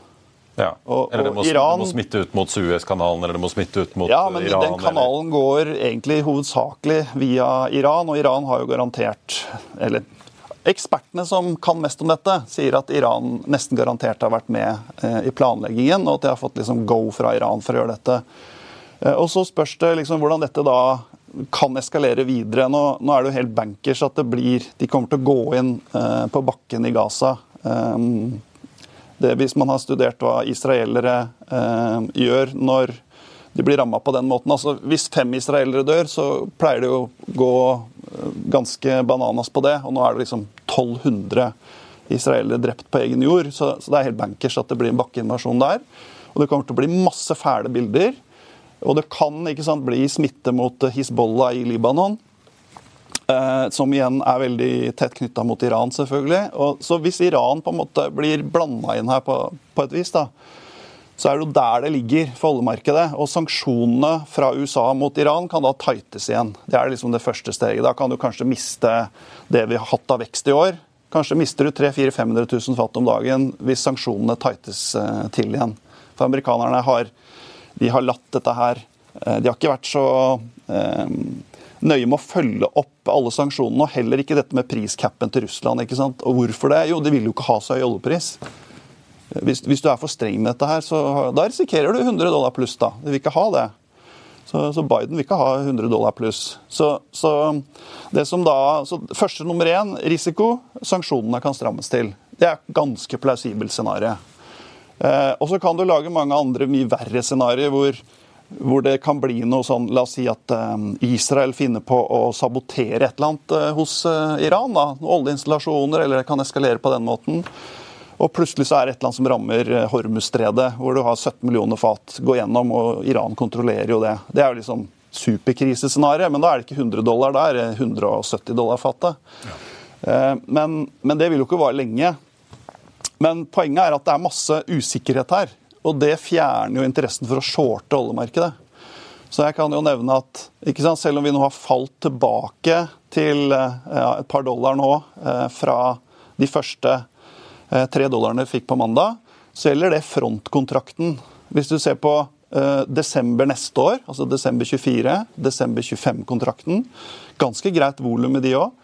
Ja, og, eller det må, Iran, det må, smitte ut mot Suezkanalen eller det må smitte ut mot Iran. Ja, men Iran, den kanalen eller? går egentlig hovedsakelig via Iran, og Iran har jo garantert Eller Ekspertene som kan mest om dette, sier at Iran nesten garantert har vært med eh, i planleggingen, og at de har fått liksom go fra Iran for å gjøre dette. Eh, og Så spørs det liksom hvordan dette da kan eskalere videre. Nå, nå, er det jo helt bankers at det blir De kommer til å gå inn eh, på bakken i Gaza. Det, hvis man har studert hva israelere gjør når de blir ramma på den måten. Altså, hvis fem israelere dør, så pleier det å gå eh, ganske bananas på det. Og nå er det liksom 1200 israelere drept på egen jord, så, så det er helt bankers at det blir en bakkeinvasjon der. Og det kommer til å bli masse fæle bilder. Og det kan ikke sant, bli smitte mot Hizbollah i Libanon. Eh, som igjen er veldig tett knytta mot Iran, selvfølgelig. Og, så hvis Iran på en måte blir blanda inn her på, på et vis, da, så er det jo der det ligger for oljemarkedet. Og sanksjonene fra USA mot Iran kan da tightes igjen. Det er liksom det første steget. Da kan du kanskje miste det vi har hatt av vekst i år. Kanskje mister du 300 000-500 000 fat om dagen hvis sanksjonene tightes eh, til igjen. For amerikanerne har, de har latt dette her eh, De har ikke vært så eh, nøye med å følge opp alle sanksjonene, og heller ikke dette med priscapen til Russland. ikke sant? Og hvorfor det? Jo, de vil jo ikke ha så høy oljepris. Hvis, hvis, du er for streng med dette, her, så da risikerer du 100 dollar pluss. da. Du vil ikke ha det. Så, så, Biden vil ikke ha 100 dollar pluss. Så, så, det som da, så Første nummer én risiko sanksjonene kan strammes til. Det er et ganske plausibelt scenario. Eh, og så kan du lage mange andre mye verre scenarioer hvor, hvor, det kan bli noe sånn La oss si at eh, Israel finner på å sabotere et eller annet eh, hos eh, Iran. da, Oljeinstallasjoner, eller det kan eskalere på den måten. Og plutselig så er det et eller annet som rammer eh, Hormuzstredet, hvor du har 17 millioner fat gå gjennom, og Iran kontrollerer jo det. Det er jo liksom superkrisescenarioet, men da er det ikke 100 dollar der, 170 dollar fatet. Ja. Men, men det vil jo ikke vare lenge. Men poenget er at det er masse usikkerhet her. Og det fjerner jo interessen for å shorte oljemarkedet. Så jeg kan jo nevne at sant, selv om vi nå har falt tilbake til ja, et par dollar nå eh, fra de første eh, tre dollarene fikk på mandag, så gjelder det frontkontrakten. Hvis du ser på eh, desember neste år, altså desember 24, desember 25-kontrakten, ganske greit volum i de òg,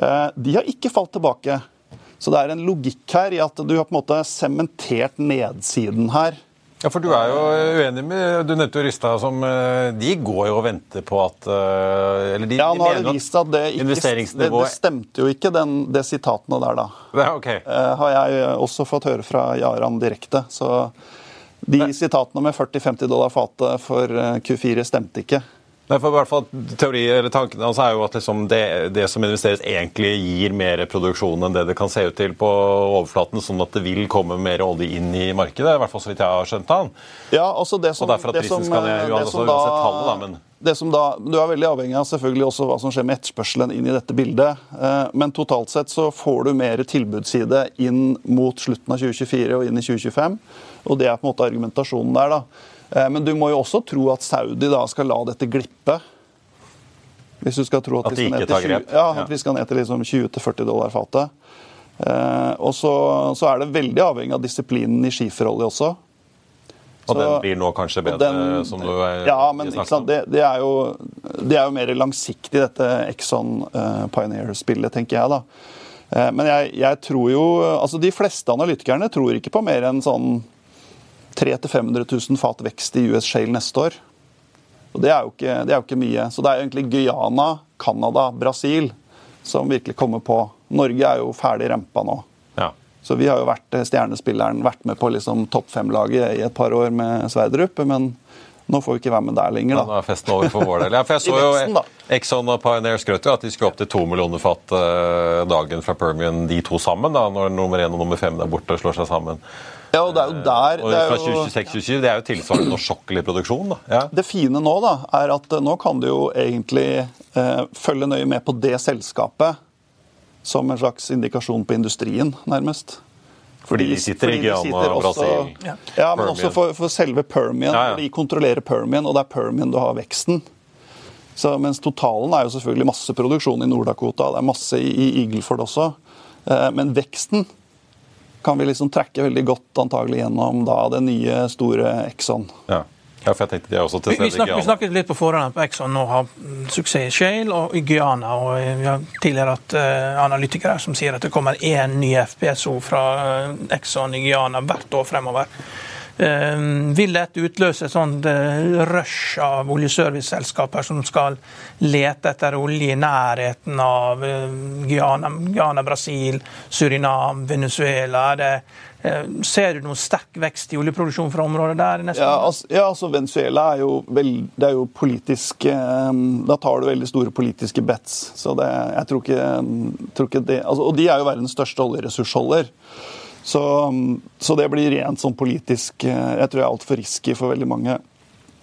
eh, de har ikke falt tilbake. Så det er en logikk her i at du har på en måte sementert nedsiden her. Ja, for Du er jo uenig med Du nevnte jo Rystad som eh, De går jo og venter på at eh, eller de, Ja, nå har det vist seg at det, ikke, det, det stemte jo ikke, den, det sitatene der, da. Ja, okay. uh, har jeg også fått høre fra Jaran direkte. Så de sitatene med 40-50 dollar fatet for Q4 stemte ikke. Nei, for i hvert fall teori, eller Tanken altså er jo at liksom det, det, som investeres, egentlig gir mer produksjon enn det det kan se ut til på overflaten, sånn at det vil komme mer olje inn i markedet. i hvert fall så vidt jeg har skjønt han. Ja, altså det som, og derfor at prisen skal ned, uansett tallet, da, men det som da, Du er veldig avhengig av selvfølgelig også hva som skjer med etterspørselen inn i dette bildet. Eh, men totalt sett så får du mer tilbudsside inn mot slutten av 2024 og inn i 2025. Og det er på en måte argumentasjonen der. da. Eh, men du må jo også tro at Saudi da skal la dette glippe. Hvis du skal tro at, at vi, skal ned til 20, ja, at vi skal ned til liksom 20-40 dollar fatet. Eh, og så, så, er det veldig avhengig av disiplinen i skiferolje også. Og den blir nå kanskje bedre, den, som du er, Ja, men det, det, er jo, det, er jo, mer langsiktig, dette Exxon uh, Pioneer-spillet, tenker jeg. da. Men jeg, jeg, tror jo altså De fleste analytikerne tror ikke på mer enn sånn 300 000-500 000 fat vekst i US Shale neste år. Og det er, ikke, det er jo ikke mye. Så det er egentlig Guyana, Canada, Brasil som virkelig kommer på. Norge er jo ferdig rempa nå. Ja. Så vi har jo vært stjernespilleren, vært med på liksom topp fem-laget i et par år med Sverdrup. Men nå får vi ikke være med der lenger, da. Ja, nå er festen over for vår del. Ja, for jeg <laughs> så jo Exxon og Pioneer skrøt jo at de skulle opp til to millioner fat uh, dagen fra Permian, de to sammen, da, når nummer én og nummer fem der borte slår seg sammen. Ja, og det er jo der... Og fra 2026-2027, det er jo tilsvarende norsk produksjon. da. Ja. Det fine nå da, er at eh, nå kan du jo egentlig eh, følge nøye med på det selskapet som en slags indikasjon på industrien, nærmest. Fordi, de sitter i Guyana og Brasil. Ja, ja men også for, for, selve Permian. Ja, ja. De kontrollerer Permian, og det er Permian du har veksten. Så, mens totalen er jo selvfølgelig masse produksjon i Nord-Dakota, det er masse i, i Eagleford også. Eh, men veksten kan vi liksom trekke veldig godt antagelig gjennom da det nye, store Exxon. Ja. Ja, for jeg tenkte de er også til stede vi, snakket, vi snakket litt på forhånd på Exxon nå har suksess i Shale og i Guyana. og Vi har tidligere hatt uh, analytikere som sier at det kommer én ny FPSO fra uh, Exxon i Guyana hvert år fremover. Eh, vil dette utløse et sånt eh, rush av oljeserviceselskaper som skal lete etter olje i nærheten av eh, Guyana, Guyana Brasil, Surinam, Venezuela? Det, ser du noen sterk vekst i oljeproduksjon fra området der? Ja altså, ja, altså, Venezuela er jo, vel, det er jo politisk Da tar du veldig store politiske bets. Så det, jeg tror ikke, tror ikke det altså, Og de er jo verdens største oljeressursholder. Så, så, det blir rent sånn politisk eh, Jeg tror jeg er altfor risky for veldig mange.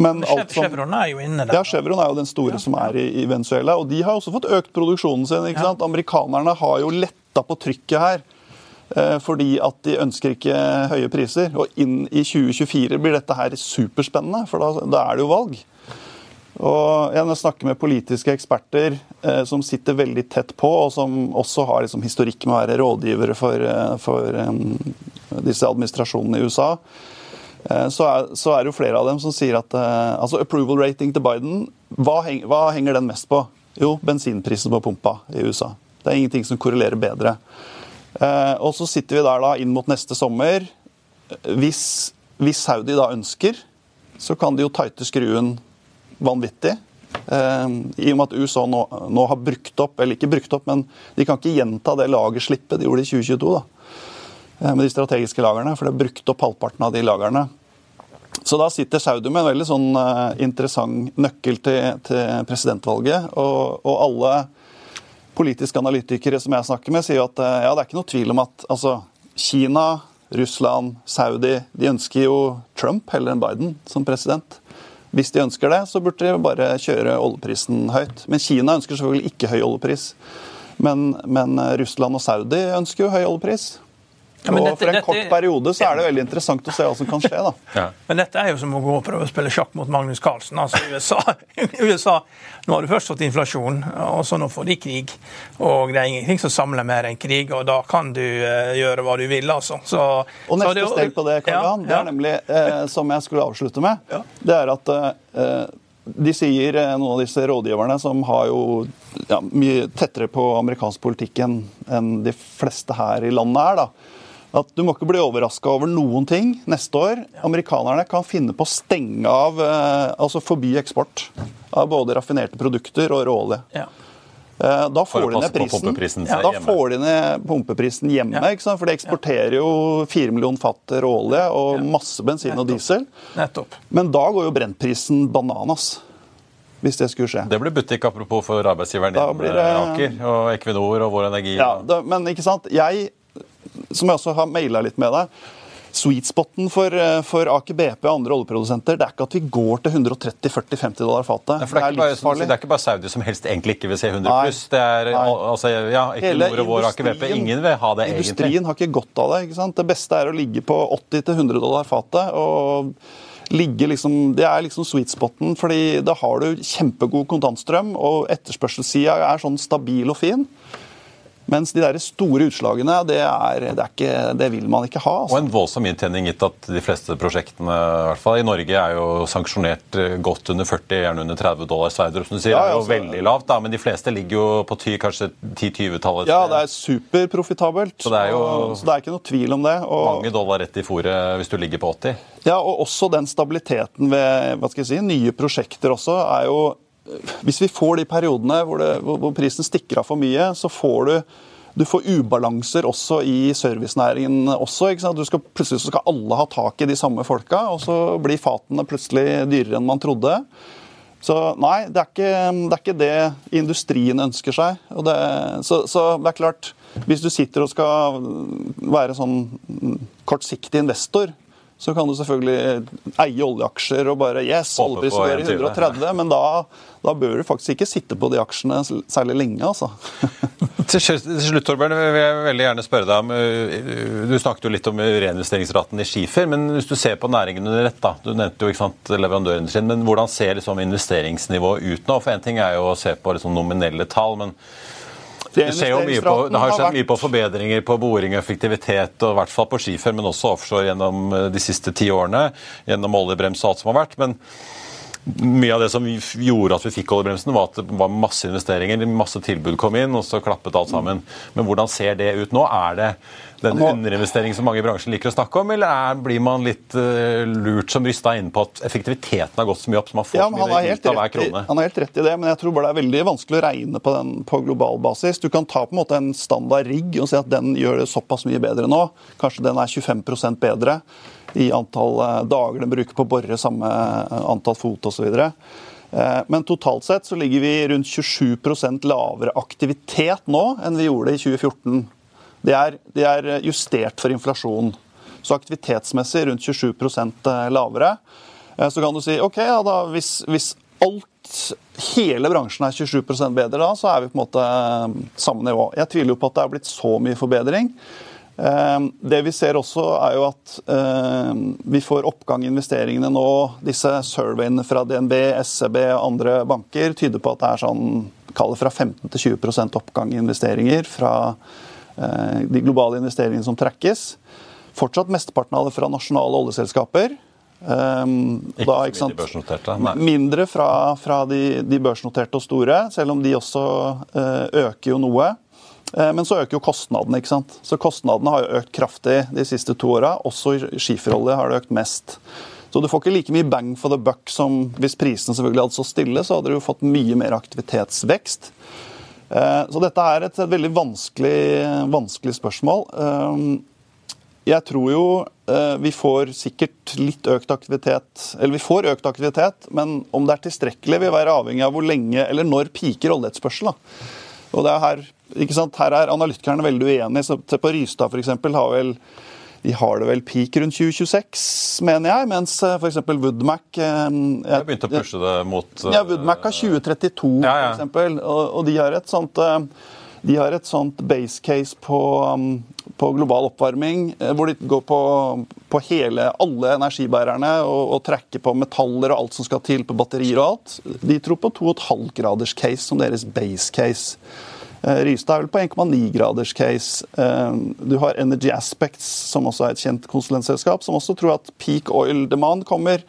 Men, Men Chevron er jo inne der. Ja, Chevron er jo den store ja. som er i, i, Venezuela. Og de har også fått økt produksjonen sin. ikke ja. sant? Amerikanerne har jo letta på trykket her. Eh, fordi at de ønsker ikke høye priser. Og inn i 2024 blir dette her superspennende, for da, da er det jo valg. Og jeg snakker med politiske eksperter eh, som sitter veldig tett på, og som også har liksom, historikk med å være rådgivere for, eh, for um, disse administrasjonene i USA. Eh, så, er, så, er, det jo flere av dem som sier at eh, altså approval rating til Biden, hva, heng, hva, henger den mest på? Jo, bensinprisen på pumpa i USA. Det er ingenting som korrelerer bedre. Eh, og så sitter vi der da inn mot neste sommer. Hvis, hvis Saudi da ønsker, så kan de jo tighte skruen vanvittig. Eh, I og med at USA nå, nå, har brukt opp, eller ikke brukt opp, men de kan ikke gjenta det lagerslippet de gjorde i 2022 da, eh, med de strategiske lagrene, for de har brukt opp halvparten av de lagrene. Så da sitter Saudi med en veldig sånn uh, interessant nøkkel til, til presidentvalget. Og, og, alle politiske analytikere som jeg snakker med, sier at ja, det er ikke noe tvil om at altså, Kina, Russland, Saudi de ønsker jo Trump heller enn Biden som president. Hvis de ønsker det, så burde de bare kjøre oljeprisen høyt. Men Kina ønsker selvfølgelig ikke høy oljepris. Men, men Russland og Saudi ønsker jo høy oljepris. Ja, og For en dette, kort periode så er det veldig interessant å se hva som kan skje. da. Ja. Men dette er jo som å gå og prøve å spille sjakk mot Magnus Carlsen. Altså USA, <laughs> USA Nå har du først fått inflasjon, og så nå får de krig. Og det er ingenting som samler mer enn krig, og da kan du uh, gjøre hva du vil. altså. Så, og neste det, steg på det, Karl Johan, det er nemlig, uh, som jeg skulle avslutte med, det er at uh, de sier, noen av disse rådgiverne, som har jo ja, mye tettere på amerikansk politikk enn de fleste her i landet er, da, at du må ikke bli overraska over noen ting neste år. Amerikanerne kan finne på å stenge av, eh, altså forby eksport av både raffinerte produkter og råolje. Ja. Eh, da får de ned prisen. Ja, da får de ned pumpeprisen hjemme. Ja. For de eksporterer jo 4 millioner fat råolje og masse bensin og diesel. Nettopp. Men da går jo brentprisen bananas. Hvis det skulle skje. Det blir butikk, apropos for arbeidsgiveren din, det... Aker og Equinor og Vår Energi. Ja, da, men ikke sant. Jeg som jeg også har maila litt med deg Sweet spoten for, eh, for Aker BP og andre oljeprodusenter det er ikke at vi går til 130-40-50 dollar fatet. Ja, det, er det, er det, er ikke bare Saudi som helst egentlig ikke vil se 100 pluss. Det er altså, ja, Equinor og vår Aker BP. Ingen vil ha det egentlig. Industrien har ikke godt av det. ikke sant? Det beste er å ligge på 80-100 dollar fatet. og ligge liksom, Det er liksom sweet spoten, fordi da har du kjempegod kontantstrøm, og etterspørselssida er sånn stabil og fin. Mens de der store utslagene, det, er, det, er ikke, det vil man ikke ha. Altså. Og en voldsom inntjening, gitt at de fleste prosjektene i hvert fall i Norge er jo sanksjonert eh, godt under 40, gjerne under 30 dollar. Sverdrup som du sier, ja, er jo altså, veldig lavt, da, men de fleste ligger jo på ty, kanskje 10-20-tallet. Ja, det er superprofitabelt. Så, det er jo så det er ikke noe tvil om det. Og, mange dollar rett i fòret hvis du ligger på 80. Ja, og også den stabiliteten ved hva skal jeg si, nye prosjekter også er jo hvis vi får de periodene hvor, det, hvor, prisen stikker av for mye, så får du du får ubalanser også i servicenæringen. også, skal, Plutselig skal alle ha tak i de samme folka, og så blir fatene plutselig dyrere enn man trodde. Så nei, det er ikke det, er ikke det industrien ønsker seg. Det, så, så, det er klart, hvis du sitter og skal være sånn kortsiktig investor, så kan du selvfølgelig eie oljeaksjer og bare Yes, oljeprisen går i 130, men da, da, bør du faktisk ikke sitte på de aksjene særlig lenge, altså. <laughs> til slutt, Torbjørn, vil jeg veldig gjerne spørre deg om eh, Du snakket jo litt om reinvesteringsraten i skifer, men hvis du ser på næringen under ett, da. Du nevnte jo ikke sant, leverandørindustrien, men hvordan ser liksom investeringsnivået ut nå? For én ting er jo å se på liksom nominelle tall, men det, på, det har skjedd mye på forbedringer på boring og effektivitet, og i hvert fall på skifer, men også offshore gjennom eh, de siste ti årene. Gjennom oljebrems og alt som har vært. men mye av det som gjorde at vi fikk oljebremsen, var at det var masse investeringer, masse tilbud kom inn, og så klappet alt sammen. Men hvordan ser det ut nå? Er det den underinvesteringen som mange i bransjen liker å snakke om, eller er, blir man litt uh, lurt som rysta inn på at effektiviteten har gått så mye opp, så man får ja, så mye ut av hver krone? han har helt rett i det, men jeg tror bare det er veldig vanskelig å regne på den på global basis. Du kan ta på en måte en standard rigg og si at den gjør det såpass mye bedre nå. Kanskje den er 25% bedre i antall eh, dager den bruker på å bore, samme eh, antall fot osv. Eh, men totalt sett så ligger vi rundt 27% lavere aktivitet nå enn vi gjorde i 2014. Det er, det er justert for inflasjon. Så aktivitetsmessig rundt 27% lavere. Så kan du si OK, ja, da, hvis, hvis alt hele bransjen er 27% bedre da, så er vi på en måte samme nivå. Jeg tviler jo på at det er blitt så mye forbedring. Ehm, det vi ser også, er jo at ehm, vi får oppgang i investeringene nå. Disse surveyene fra DNB, SEB og andre banker tyder på at det er sånn kaller fra 15 til 20 oppgang i investeringer fra eh, de globale investeringene som trekkes. Fortsatt mesteparten av det fra nasjonale oljeselskaper. Um, ikke da, ikke sant? børsnoterte? Nei. Mindre fra, fra de, de, børsnoterte og store, selv om de også uh, øker jo noe. Eh, men så øker jo kostnadene. ikke sant? Så Kostnadene har jo økt kraftig de siste to åra. Også skiferolje har det økt mest. Så du får ikke like mye bang for the buck som hvis prisene selvfølgelig hadde stått stille, så hadde du jo fått mye mer aktivitetsvekst. Eh, så dette er et, veldig vanskelig, vanskelig spørsmål. Eh, jeg tror jo vi får sikkert litt økt aktivitet Eller vi får økt aktivitet, men om det er tilstrekkelig, vil være avhengig av hvor lenge eller når piker oljeetterspørselen. Og det er her ikke sant? Her er analytikerne veldig uenige. Så på Rystad eksempel, har vel Vi har det vel peak rundt 2026, mener jeg, mens f.eks. Woodmac Jeg begynte å pushe det mot Ja, Woodmac har 2032, Ja, ja. f.eks. Og, og de har et sånt eh, de har et sånt base case på, um, på global oppvarming, eh, hvor de går på, på hele, alle energibærerne og, og trekker på metaller og alt som skal til på batterier og alt. De tror på 2,5 graders case som deres base case. Eh, Rystad er vel på 1,9 graders case. Eh, Du har Energy Aspects, som også er et kjent konsulentselskap, som også tror at peak oil demand kommer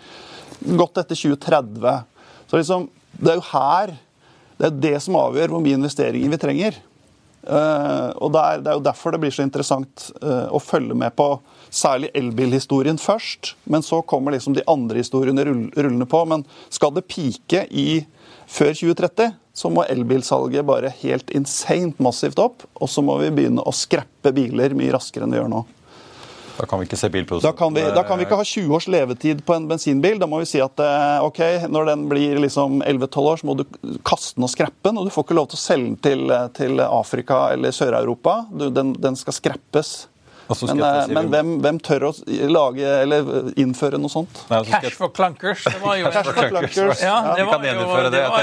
godt etter 2030. Så liksom, det er jo her det er det som avgjør hvor mye investeringer vi trenger. Eh, og det er, det er jo derfor det blir så interessant å følge med på særlig elbilhistorien først. Men så kommer liksom de andre historiene rullende på. Men skal det pike i før 2030, så må elbilsalget bare helt insane massivt opp. Og så må vi begynne å skreppe biler mye raskere enn vi gjør nå. Da kan vi ikke se Da bilprodusenter kan, vi, da kan vi ikke ha 20 års levetid på en bensinbil. Da må vi si at eh, ok, når den blir liksom 11-12 år, så må du kaste den og skreppe den. Og du får ikke lov til å selge den til, eh, til Afrika eller Sør-Europa. Den, den skal skreppes. Og så skal Men, eh, si- men hvem, hvem tør å lage eller innføre noe sånt? Nei, altså, Cash for clunkers. Det var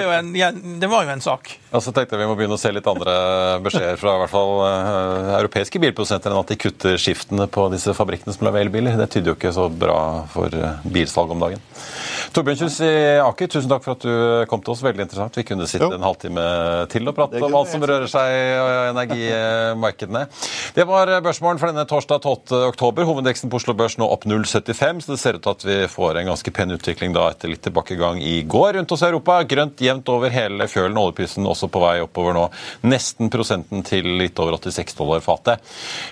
jo en, det var jo en sak. Og så tenkte jeg vi må begynne å se litt andre beskjeder fra i hvert fall uh, europeiske bilprodusenter enn at de kutter skiftene på disse fabrikkene som lager elbiler. Det tyder jo ikke så bra for eh, bilsalg om dagen. Torbjørn Kjus i Aker, tusen takk for at du kom til oss. Veldig interessant. Vi kunne sitte Jo. en halvtime til og prate om alt som rører seg i energimarkedene. Det var børsmålen for denne torsdag 8. oktober. Hovedveksten på Oslo Børs nå opp 0,75, så det ser ut til at vi får en ganske pen utvikling da etter litt tilbakegang i går rundt oss i Europa. Grønt jevnt over hele fjølen. Oljeprisen også på vei oppover nå. Nesten prosenten til litt over 86 dollar fatet.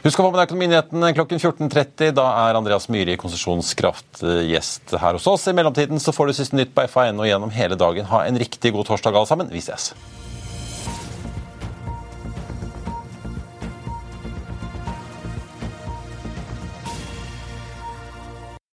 Husk å få med deg Økonominyhetene klokken 14.30. Da er Andreas Myhre i Konsesjonskraft gjest her hos oss. I mellomtiden så får du siste nytt på FA1 og gjennom hele dagen. Ha en riktig god torsdag alle sammen. Vi ses.